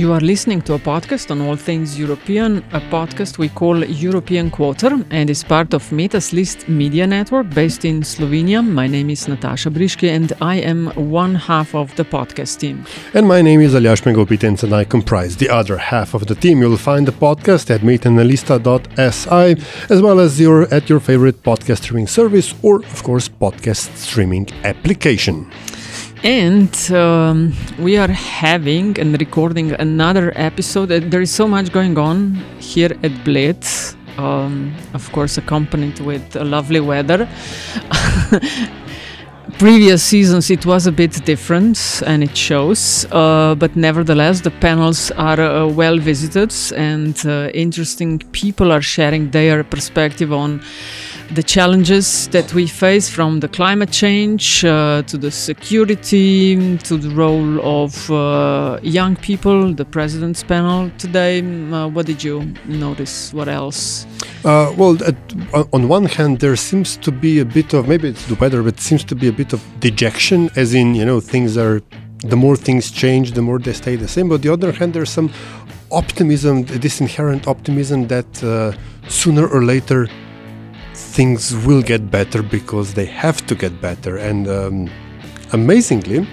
You are listening to a podcast on all things European, a podcast we call European Quarter and is part of Metas List Media Network based in Slovenia. My name is Nataša Briški and I am one half of the podcast team. And my name is Aljaž Pengov Bitenc and I comprise the other half of the team. You'll find the podcast at metinalista.si as well as your at your favorite podcast streaming service or of course podcast streaming application. And um, we are having and recording another episode. Uh, There is so much going on here at Bled. Um, of course, accompanied with lovely weather. Previous seasons it was a bit different and it shows, uh, but nevertheless, the panels are uh, well visited and uh, interesting people are sharing their perspective on the challenges that we face from the climate change uh, to the security to the role of uh, young people the president's panel today uh, what did you notice what else Uh, well, at, on- on one hand, there seems to be a bit of maybe it's the weather, but seems to be a bit of dejection, as in you know things are. The more things change, the more they stay the same. But the other hand, there's some optimism, this inherent optimism that uh, sooner or later things will get better because they have to get better. And um, amazingly,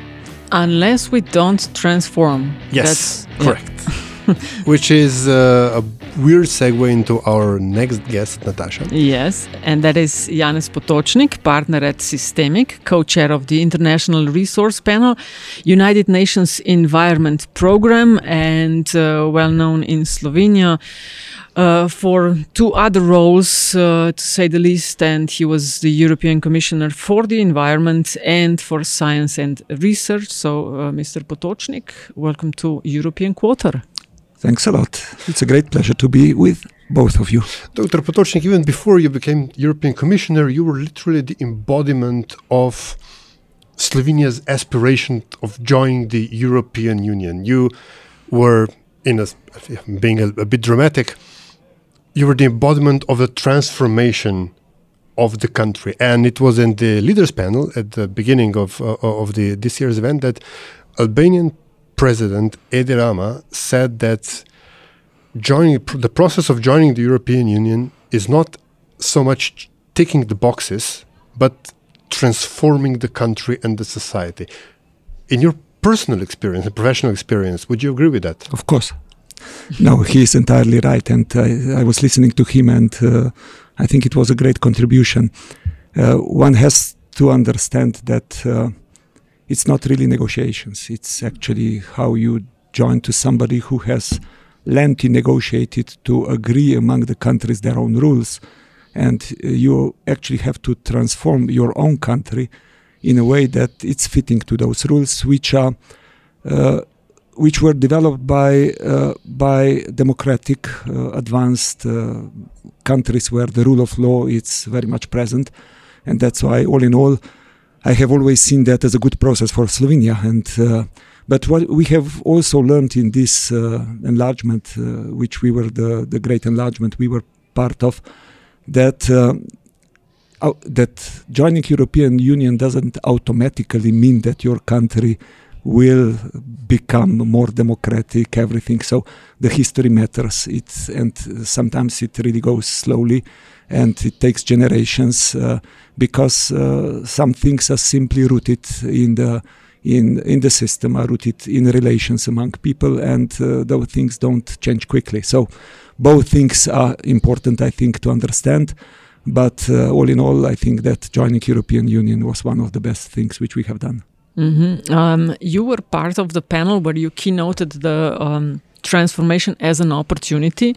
unless we don't transform yes, correct. Which is uh, a weird segue into our next guest, Nataša. Yes, and that is Janez Potočnik, partner at SYSTEMIQ, co-chair of the International Resource Panel, United Nations Environment Program, and uh, well known in Slovenia uh, for two other roles, uh, to say the least. And he was the European Commissioner for the Environment and for Science and Research. So, uh, Mr. Potočnik, welcome to European Quarter. Thanks a lot. It's a great pleasure to be with both of you. Dr. Potočnik, even before you became European Commissioner, you were literally the embodiment of Slovenia's aspiration of joining the European Union. You were, in a, being a, a bit dramatic, you were the embodiment of the transformation of the country. And it was in the leaders panel at the beginning of, uh, of the this year's event that Albanian President Edi Rama said that joining the process of joining the European Union is not so much ticking the boxes, but transforming the country and the society. In your personal experience and professional experience, would you agree with that? Of course. No, he is entirely right. And I, I was listening to him, and uh, I think it was a great contribution. Uh, one has to understand that uh, it's not really negotiations, it's actually how you join to somebody who has lengthy negotiated to agree among the countries their own rules. And uh, you actually have to transform your own country in a way that it's fitting to those rules, which are uh, which were developed by uh, by democratic, uh, advanced uh, countries where the rule of law is very much present, and that's why, all in all, I have always seen that as a good process for Slovenia. And uh, but what we have also learned in this uh, enlargement, uh, which we were the the great enlargement we were part of, that. That joining European Union doesn't automatically mean that your country will become more democratic everything. So the history matters. It's and sometimes it really goes slowly and it takes generations uh, because uh, some things are simply rooted in the in in the system are rooted in relations among people and uh, those things don't change quickly. So both things are important i think to understand. But uh, all in all i think that joining european union was one of the best things which we have done hmm Um, you were part of the panel where you keynoted the um, transformation as an opportunity.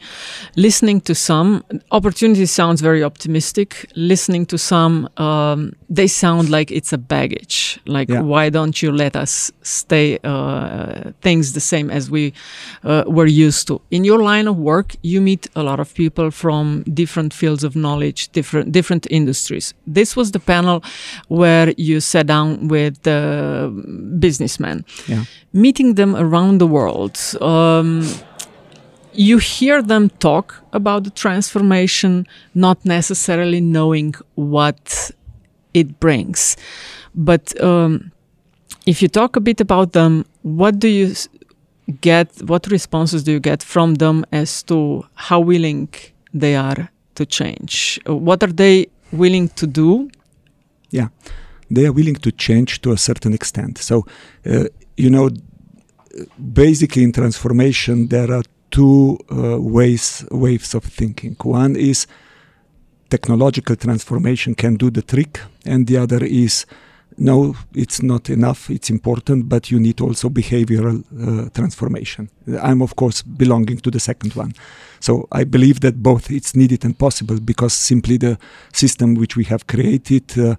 Listening to some opportunity sounds very optimistic. Listening to some, um, they sound like it's a baggage. Like, Yeah. why don't you let us stay uh, things the same as we uh, were used to? In your line of work, you meet a lot of people from different fields of knowledge, different different industries. This was the panel where you sat down with the businessmen Yeah. meeting them around the world, um, you hear them talk about the transformation, not necessarily knowing what it brings. But um, if you talk a bit about them, what do you get? What responses do you get from them as to how willing they are to change? Uh, What are they willing to do? Yeah, they are willing to change to a certain extent. So, uh, you know, basically in transformation there are two uh, ways waves of thinking. One is technological transformation can do the trick, and the other is no, it's not enough. It's important, but you need also behavioral uh, transformation. I'm of course belonging to the second one. So I believe that both it's needed and possible because simply the system which we have created. Uh,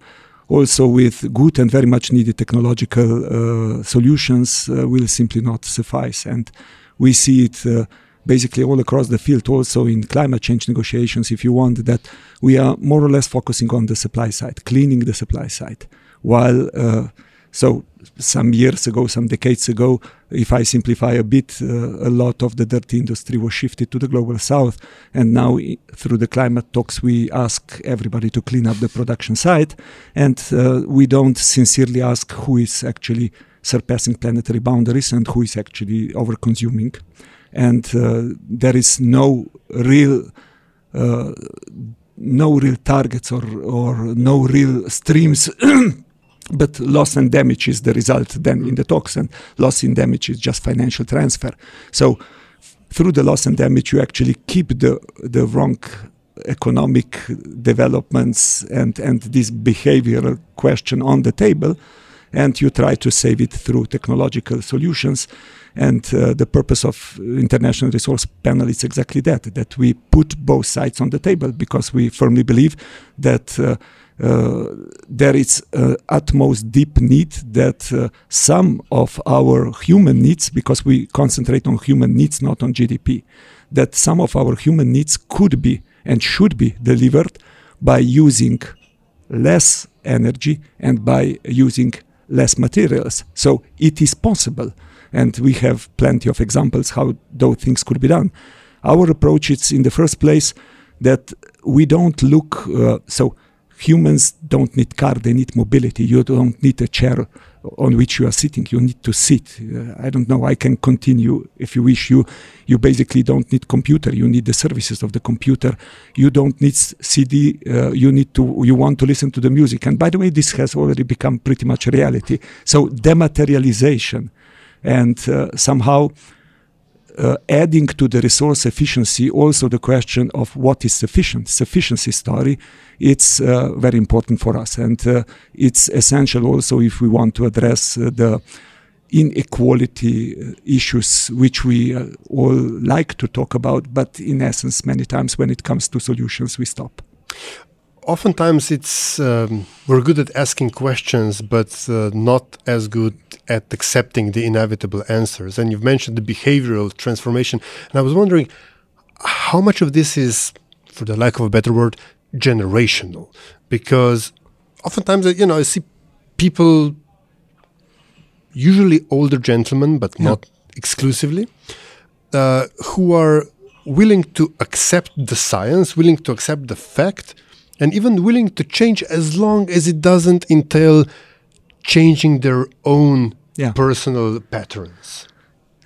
also with good and very much needed technological uh, solutions uh, will simply not suffice. And we see it uh, basically all across the field also in climate change negotiations if you want that we are more or less focusing on the supply side cleaning the supply side while uh, so some years ago some decades ago if i simplify a bit uh, a lot of the dirty industry was shifted to the global south. And now through the climate talks we ask everybody to clean up the production side and uh, we don't sincerely ask who is actually surpassing planetary boundaries and who is actually over consuming and uh, there is no real uh, no real targets or, or no real streams but loss and damage is the result then in the talks and loss and damage is just financial transfer. So through the loss and damage you actually keep the the wrong economic developments and and this behavioral question on the table and you try to save it through technological solutions. And uh, the purpose of international resource panel is exactly that that we put both sides on the table because we firmly believe that uh, there is uh, utmost deep need that uh, some of our human needs, because we concentrate on human needs, not on GDP, that some of our human needs could be and should be delivered by using less energy and by using less materials. So it is possible. And we have plenty of examples how those things could be done. Our approach is in the first place that we don't look uh, so humans don't need car they need mobility. You don't need a chair on which you are sitting. You need to sit. Uh, i don't know. I can continue if you wish. You you basically don't need computer. You need the services of the computer. You don't need cd uh, you need to you want to listen to the music. And by the way this has already become pretty much reality. So dematerialization. And uh, somehow uh, adding to the resource efficiency also the question of what is sufficient. Sufficiency story it's uh, very important for us. And uh, it's essential also if we want to address uh, the inequality uh, issues which we uh, all like to talk about but in essence many times when it comes to solutions we stop oftentimes it's um, we're good at asking questions but uh, not as good at accepting the inevitable answers. And you've mentioned the behavioral transformation. And i was wondering how much of this is for the lack of a better word generational? Because oftentimes uh, you know i see people usually older gentlemen but not exclusively uh, who are willing to accept the science willing to accept the fact and even willing to change as long as it doesn't entail changing their own Yeah. personal patterns.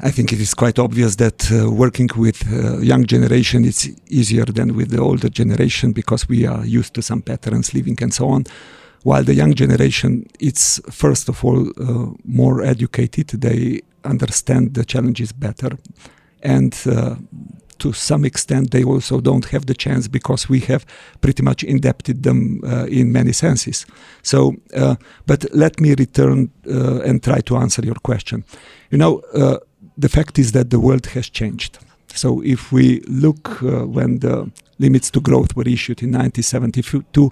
I think it is quite obvious that uh, working with uh, young generation is easier than with the older generation because we are used to some patterns, living and so on. While the young generation, it's first of all uh, more educated. They understand the challenges better, and uh, to some extent they also don't have the chance because we have pretty much indebted them uh, in many senses. So, uh, but let me return uh, and try to answer your question. You know, uh, the fact is that the world has changed. So if we look uh, when the limits to growth were issued in 1972,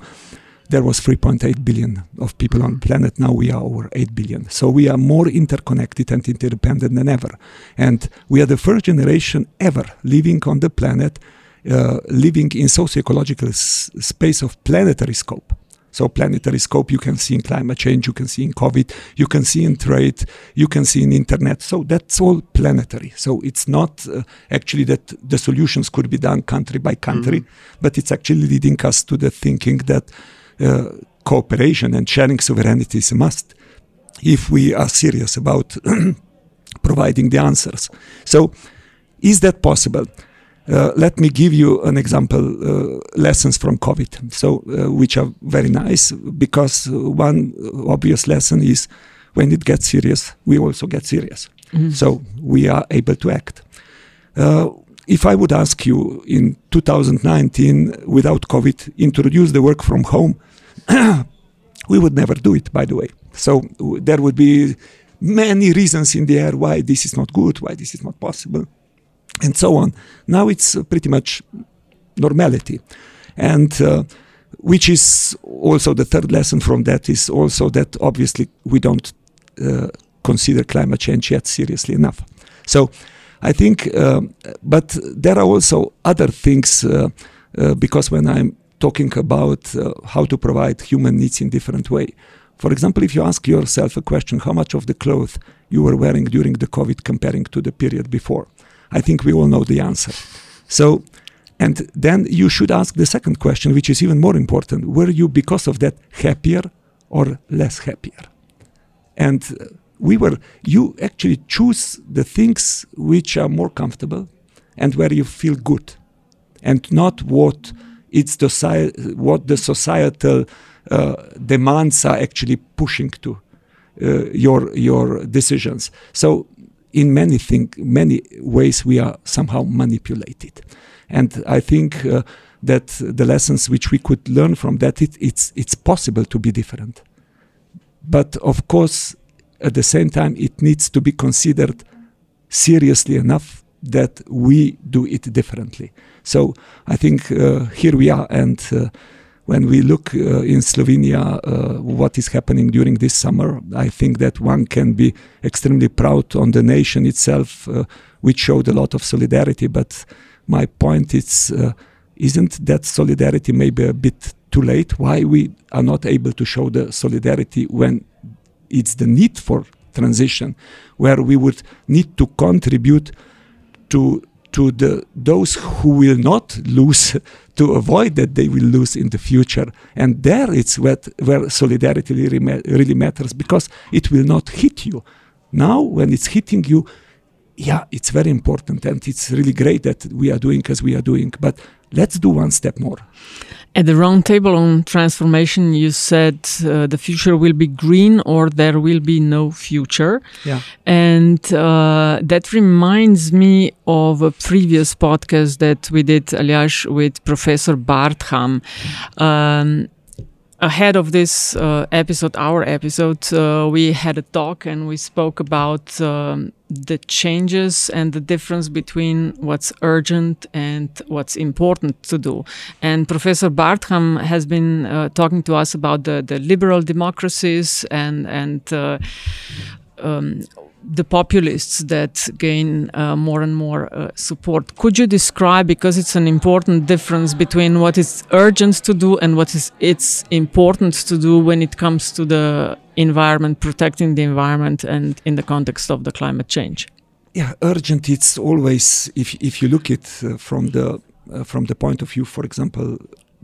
there was 3.8 billion of people on the planet. Now we are over 8 billion. So we are more interconnected and interdependent than ever. And we are the first generation ever living on the planet, uh, living in socio-ecological s- space of planetary scope. So planetary scope you can see in climate change, you can see in COVID, you can see in trade, you can see in internet. So that's all planetary. So it's not uh, actually that the solutions could be done country by country, but it's actually leading us to the thinking that uh, cooperation and sharing sovereignty is a must if we are serious about providing the answers. So is that possible? Uh, let me give you an example uh, lessons from covid so uh, which are very nice because uh, one obvious lesson is when it gets serious we also get serious so we are able to act uh, if i would ask you in 2019 without covid introduce the work from home we would never do it by the way so there would be many reasons in the air why this is not good why this is not possible and so on. Now it's uh, pretty much normality, and uh, which is also the third lesson from that is also that obviously we don't uh, consider climate change yet seriously enough. So I think, um, but there are also other things uh, uh, because when I'm talking about uh, how to provide human needs in different way. For example, if you ask yourself a question, how much of the clothes you were wearing during the COVID comparing to the period before? I think we all know the answer. So, and then you should ask the second question, which is even more important. Were you, because of that, happier or less happier? And uh, we were, you actually choose the things which are more comfortable and where you feel good, and not what it's the, what the societal uh, demands are actually pushing to uh, your your decisions. So in many thing, many ways we are somehow manipulated, and I think uh, that the lessons which we could learn from that it, it's it's possible to be different, but of course at the same time it needs to be considered seriously enough that we do it differently. So I think uh, here we are, and uh, when we look uh, in Slovenia, uh, what is happening during this summer, I think that one can be extremely proud on the nation itself, uh, which showed a lot of solidarity. But my point is, uh, isn't that solidarity maybe a bit too late? Why we are not able to show the solidarity when it's the need for transition, where we would need to contribute to to the those who will not lose to avoid that they will lose in the future. And there it's where, where solidarity really, really matters because it will not hit you. Now when it's hitting you yeah it's very important and it's really great that we are doing as we are doing but let's do one step more At the roundtable on transformation, you said uh, the future will be green or there will be no future. yeah And uh, that reminds me of a previous podcast that we did, Aljaž, with Professor Bartham. Um, ahead of this uh, episode, our episode, uh, we had a talk and we spoke about um, the changes and the difference between what's urgent and what's important to do. And Professor Bartham has been uh, talking to us about the, the liberal democracies and and uh, um, the populists that gain uh, more and more uh, support. Could you describe, because it's an important difference between what is urgent to do and what is it's important to do when it comes to the environment, protecting the environment, and in the context of the climate change? yeah urgent it's always if if you look at uh, from the uh, from the point of view for example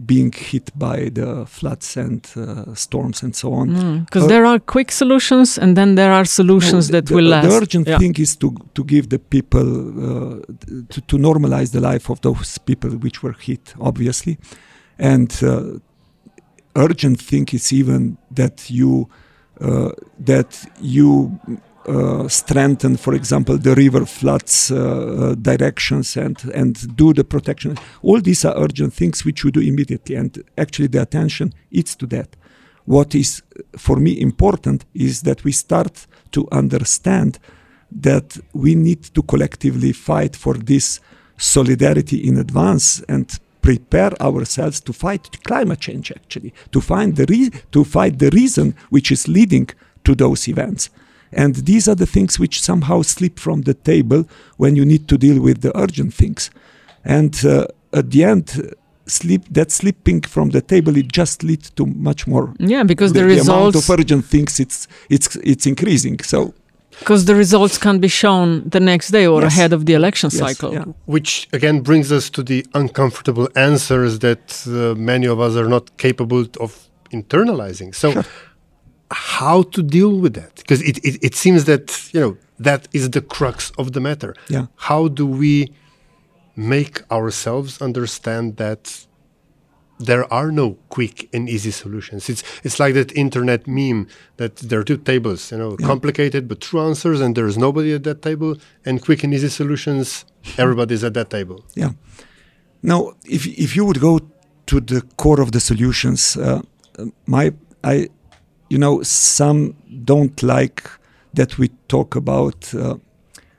being hit by the floods and uh, storms and so on Because Uh, there are quick solutions and then there are solutions No, that the, will the last. The urgent Yeah. thing is to to give the people uh, to, to normalize the life of those people which were hit, obviously, and uh, urgent thing is even that you uh, that you strengthen, for example, the river floods uh, uh, directions and and do the protection. All these are urgent things which you do immediately, and actually the attention is to that. What is for me important is that we start to understand that we need to collectively fight for this solidarity in advance and prepare ourselves to fight climate change actually to find the re- to fight the reason which is leading to those events and these are the things which somehow slip from the table when you need to deal with the urgent things and uh, at the end slip that slipping from the table it just leads to much more Yeah, because the, the, the amount of urgent things it's it's it's increasing so because the results can be shown the next day or Yes. ahead of the election Yes, cycle. yeah. Which again brings us to the uncomfortable answers that uh, many of us are not capable of internalizing. So, how to deal with that? Because it, it, it seems that you know that is the crux of the matter. Yeah. How do we make ourselves understand that there are no quick and easy solutions. It's it's like that internet meme that there are two tables, you know, complicated but true answers, and there is nobody at that table, and quick and easy solutions, everybody's at that table. Yeah. Now, if if you would go to the core of the solutions, uh, my I, you know, some don't like that we talk about uh,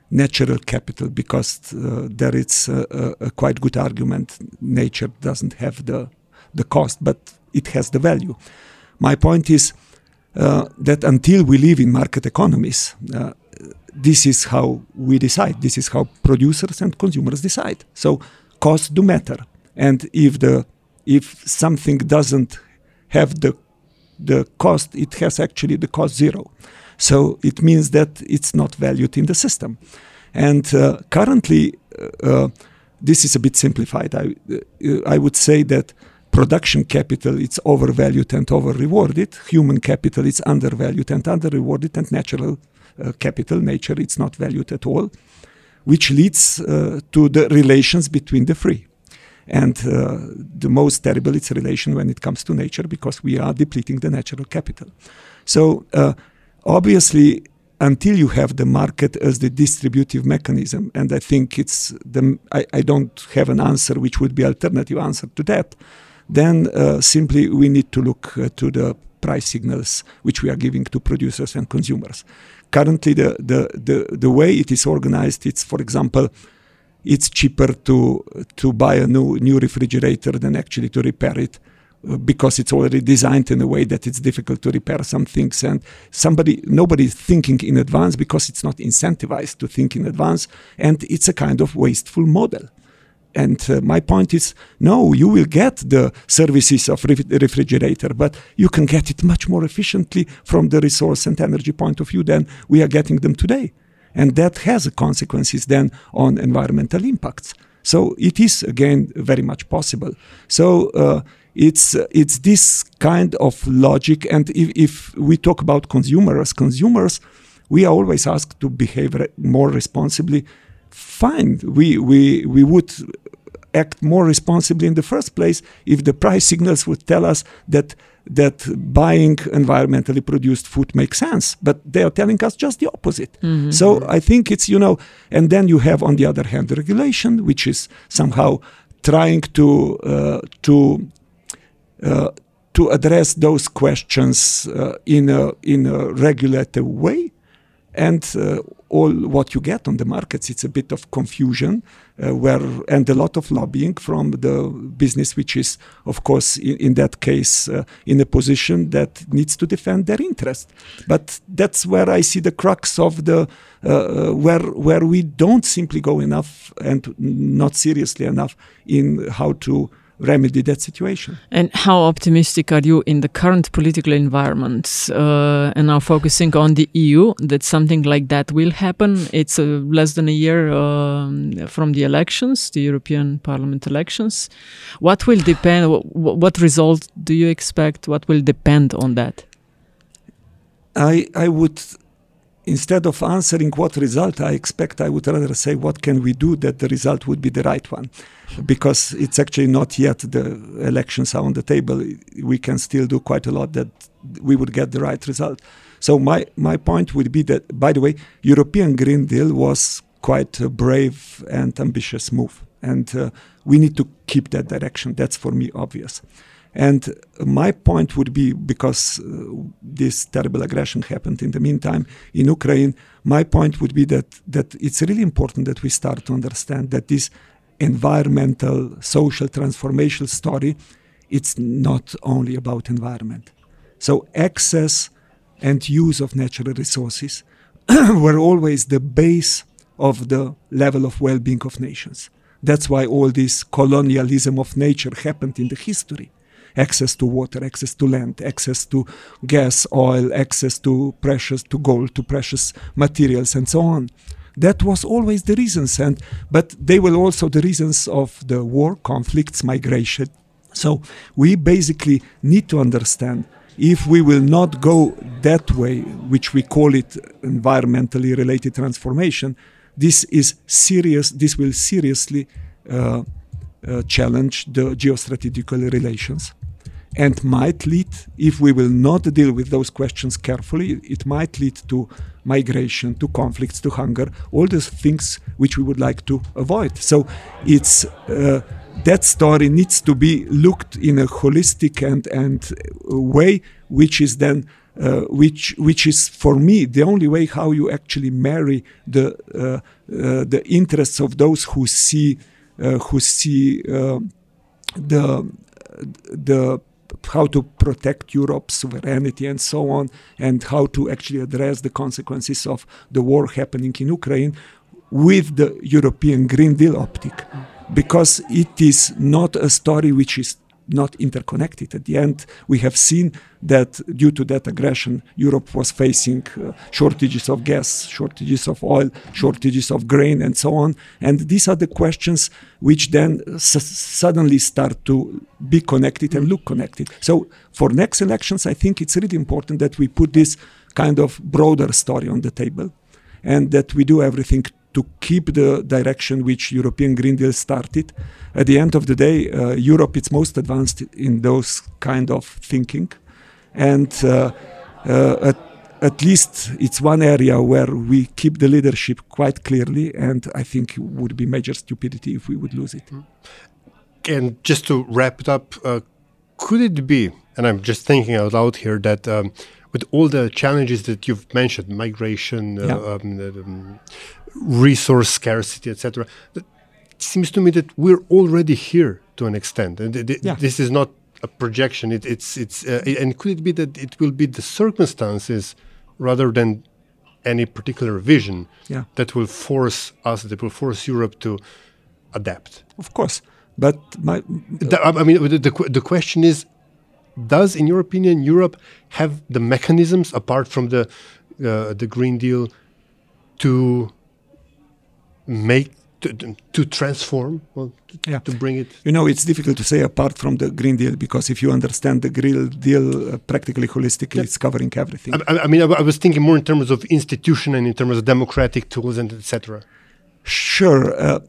natural capital because uh, there is a, a, a quite good argument. Nature doesn't have the the cost, but it has the value. My point is uh, that until we live in market economies, uh, this is how we decide. This is how producers and consumers decide. So costs do matter, and if the if something doesn't have the the cost, it has actually the cost zero. So it means that it's not valued in the system. And uh, currently, uh, this is a bit simplified. I uh, I would say that production capital it's overvalued and over rewarded. Human capital is undervalued and under rewarded, and natural uh, capital, nature, it's not valued at all, which leads uh, to the relations between the three. And uh, the most terrible it's a relation when it comes to nature because we are depleting the natural capital. So uh, obviously, until you have the market as the distributive mechanism, and I think it's the I, I don't have an answer which would be alternative answer to that. Then uh, simply we need to look uh, to the price signals which we are giving to producers and consumers. Currently, the, the, the, the way it is organized, it's for example, it's cheaper to to buy a new new refrigerator than actually to repair it uh, because it's already designed in a way that it's difficult to repair some things and somebody nobody is thinking in advance because it's not incentivized to think in advance and it's a kind of wasteful model. And uh, my point is no you will get the services of ref- refrigerator but you can get it much more efficiently from the resource and energy point of view than we are getting them today and that has consequences then on environmental impacts. So it is again very much possible. So uh, it's it's this kind of logic, and if, if we talk about consumers, consumers, we are always asked to behave re- more responsibly. Fine, we we we would act more responsibly in the first place if the price signals would tell us that that buying environmentally produced food makes sense. But they are telling us just the opposite. So i think it's you know and then you have on the other hand the regulation which is somehow trying to uh, to uh, to address those questions uh, in a in a regulated way. And uh, all what you get on the markets it's a bit of confusion uh, where and a lot of lobbying from the business which is of course in, in that case uh, in a position that needs to defend their interest. But that's where i see the crux of the uh, where where we don't simply go enough and not seriously enough in how to remedy that situation And how optimistic are you in the current political environment? Uh, and now focusing on the EU, that something like that will happen. It's uh, less than a year um, from the elections, the European Parliament elections. What will depend? wh- What result do you expect? What will depend on that? I I would instead of answering what result I expect, I would rather say what can we do that the result would be the right one, because it's actually not yet the elections are on the table. We can still do quite a lot that we would get the right result. So my my point would be that by the way, European Green Deal was quite a brave and ambitious move, and uh, we need to keep that direction. That's for me obvious. And my point would be because uh, this terrible aggression happened in the meantime in Ukraine, my point would be that, that it's really important that we start to understand that this environmental, social transformational story, it's not only about environment. So access and use of natural resources were always the base of the level of well-being of nations. That's why all this colonialism of nature happened in the history. Access to water, access to land, access to gas, oil, access to precious, to gold, to precious materials, and so on. That was always the reasons, and but they were also the reasons of the war, conflicts, migration. So we basically need to understand if we will not go that way, which we call it environmentally related transformation, this is serious. This will seriously uh, uh, challenge the geostrategical relations, and might lead, if we will not deal with those questions carefully, it might lead to migration, to conflicts, to hunger, all those things which we would like to avoid. So it's uh, that story needs to be looked in a holistic and and way, which is then uh, which which is for me the only way how you actually marry the uh, uh, the interests of those who see uh, who see uh, the the how to protect Europe's sovereignty and so on, and how to actually address the consequences of the war happening in Ukraine with the European Green Deal optic. Mm. Because it is not a story which is not interconnected. At the end, we have seen that due to that aggression, Europe was facing uh, shortages of gas, shortages of oil, shortages of grain, and so on. And these are the questions which then s- suddenly start to be connected and look connected. So, for next elections, I think it's really important that we put this kind of broader story on the table and that we do everything to keep the direction which European Green Deal started. At the end of the day, uh, Europe is most advanced in those kind of thinking, and uh, uh, at, at least it's one area where we keep the leadership quite clearly, and I think it would be major stupidity if we would lose it. And just to wrap it up, uh, could it be, and I'm just thinking out loud here, that um, with all the challenges that you've mentioned, migration, uh, Yeah. um, um, resource scarcity, etc., it seems to me that we're already here to an extent, and th- th- Yeah. this is not a projection. It, it's it's uh, and could it be that it will be the circumstances rather than any particular vision Yeah. that will force us, that will force Europe to adapt? Of course, but my The- I I mean, the, the, the question is Does, in your opinion, Europe have the mechanisms apart from the, uh, the Green Deal to make, to, to transform, well, to, Yeah. to bring it? You know, it's difficult to say apart from the Green Deal because if you understand the Green Deal uh, practically holistically, it's covering everything. I, I- I mean, I, I was thinking more in terms of institution and in terms of democratic tools and etc. Sure. Uh,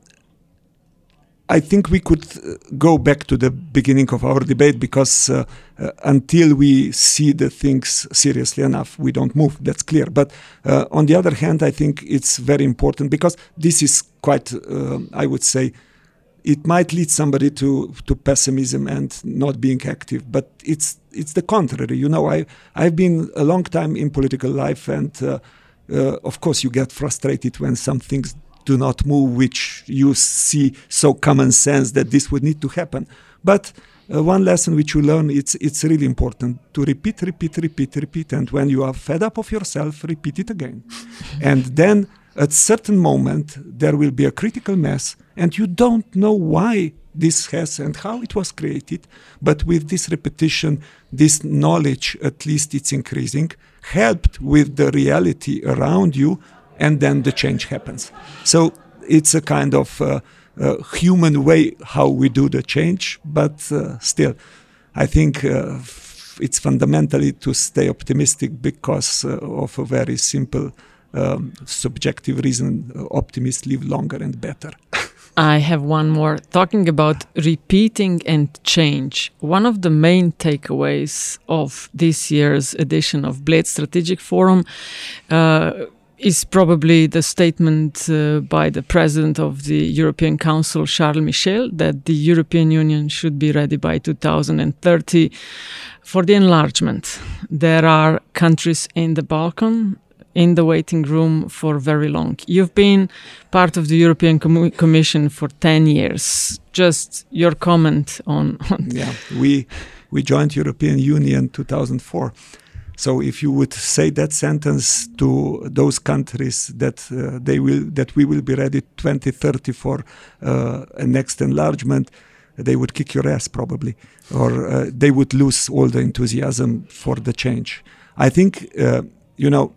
I think we could uh, go back to the beginning of our debate because uh, uh, until we see the things seriously enough, we don't move. That's clear. But uh, on the other hand, I think it's very important because this is quite, uh, I would say, it might lead somebody to to pessimism and not being active but it's it's the contrary you know i i've been a long time in political life and uh, uh, of course you get frustrated when some things do not move which you see so common sense that this would need to happen. But uh, one lesson which you learn it's it's really important to repeat repeat repeat repeat and when you are fed up of yourself repeat it again. And then at certain moment there will be a critical mass and you don't know why this has and how it was created but with this repetition this knowledge at least it's increasing helped with the reality around you and then the change happens so it's a kind of uh, uh, human way how we do the change but uh, still i think uh, it's fundamentally to stay optimistic because uh, of a very simple um, subjective reason uh, optimists live longer and better I have one more. Talking about repeating and change. One of the main takeaways of this year's edition of Bled Strategic Forum is probably the statement uh, by the president of the European Council, Charles Michel, that the European Union should be ready by 2030 for the enlargement. There are countries in the Balkan in the waiting room for very long. You've been part of the European Com- Commission for 10 years. Just your comment on, on yeah, we we joined European Union 2004 so if you would say that sentence to those countries that uh, they will that we will be ready 2030 for uh, a next enlargement, they would kick your ass probably, or uh, they would lose all the enthusiasm for the change. I think uh, you know.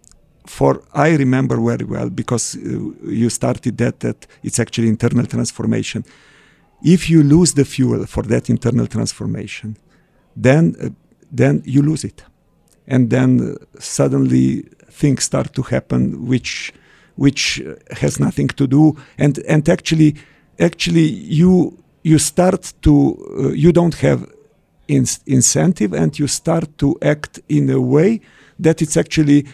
For I remember very well because uh, you started that that it's actually internal transformation. If you lose the fuel for that internal transformation, then uh, then you lose it and then suddenly things start to happen which which has nothing to do and and actually actually you you start to uh, you don't have in- incentive and you start to act in a way that it's actually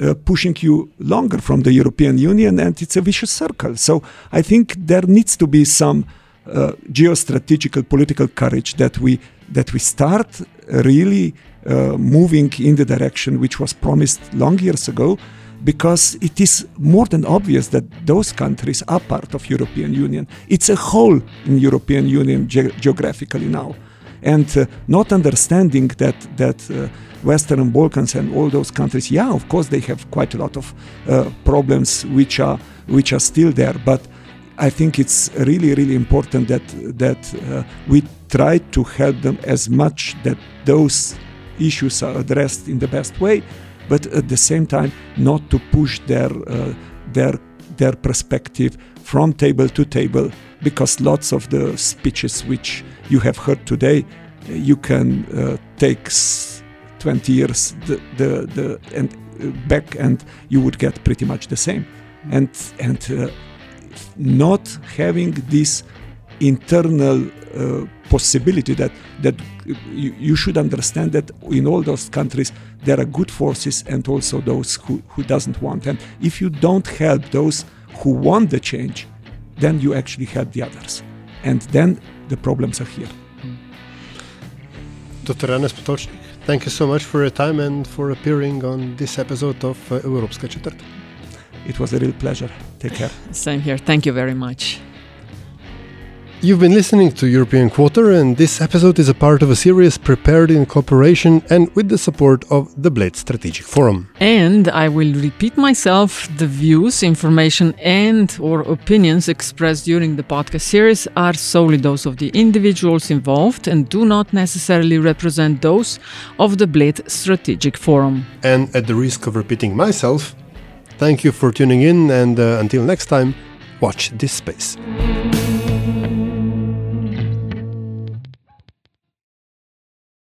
uh, pushing you longer from the European Union, and it's a vicious circle. So I think there needs to be some uh, geostrategical political courage that we that we start really uh, moving in the direction which was promised long years ago because it is more than obvious that those countries are part of European Union. It's a whole in European Union ge- geographically now. And uh, not understanding that, that uh, Western Balkans and all those countries, yeah, of course they have quite a lot of uh, problems which are, which are still there. But I think it's really, really important that, that uh, we try to help them as much that those issues are addressed in the best way, but at the same time not to push their uh, their their perspective from table to table because lots of the speeches which you have heard today you can uh, take 20 years the, the, the and uh, back and you would get pretty much the same. And and uh, not having this internal uh, possibility that that you, you, should understand that in all those countries there are good forces and also those who, who doesn't want and if you don't help those who want the change then you actually help the others and then the problems are here Dr. Janez Potočnik, thank you so much for your time and for appearing on this episode of uh, Evropska četrt. It was a real pleasure. Take care. Same here. Thank you very much. You've been listening to European Quarter, and this episode is a part of a series prepared in cooperation and with the support of the Bled Strategic Forum. And I will repeat myself: the views, information, and/or opinions expressed during the podcast series are solely those of the individuals involved and do not necessarily represent those of the Bled Strategic Forum. And at the risk of repeating myself, thank you for tuning in, and uh, until next time, watch this space.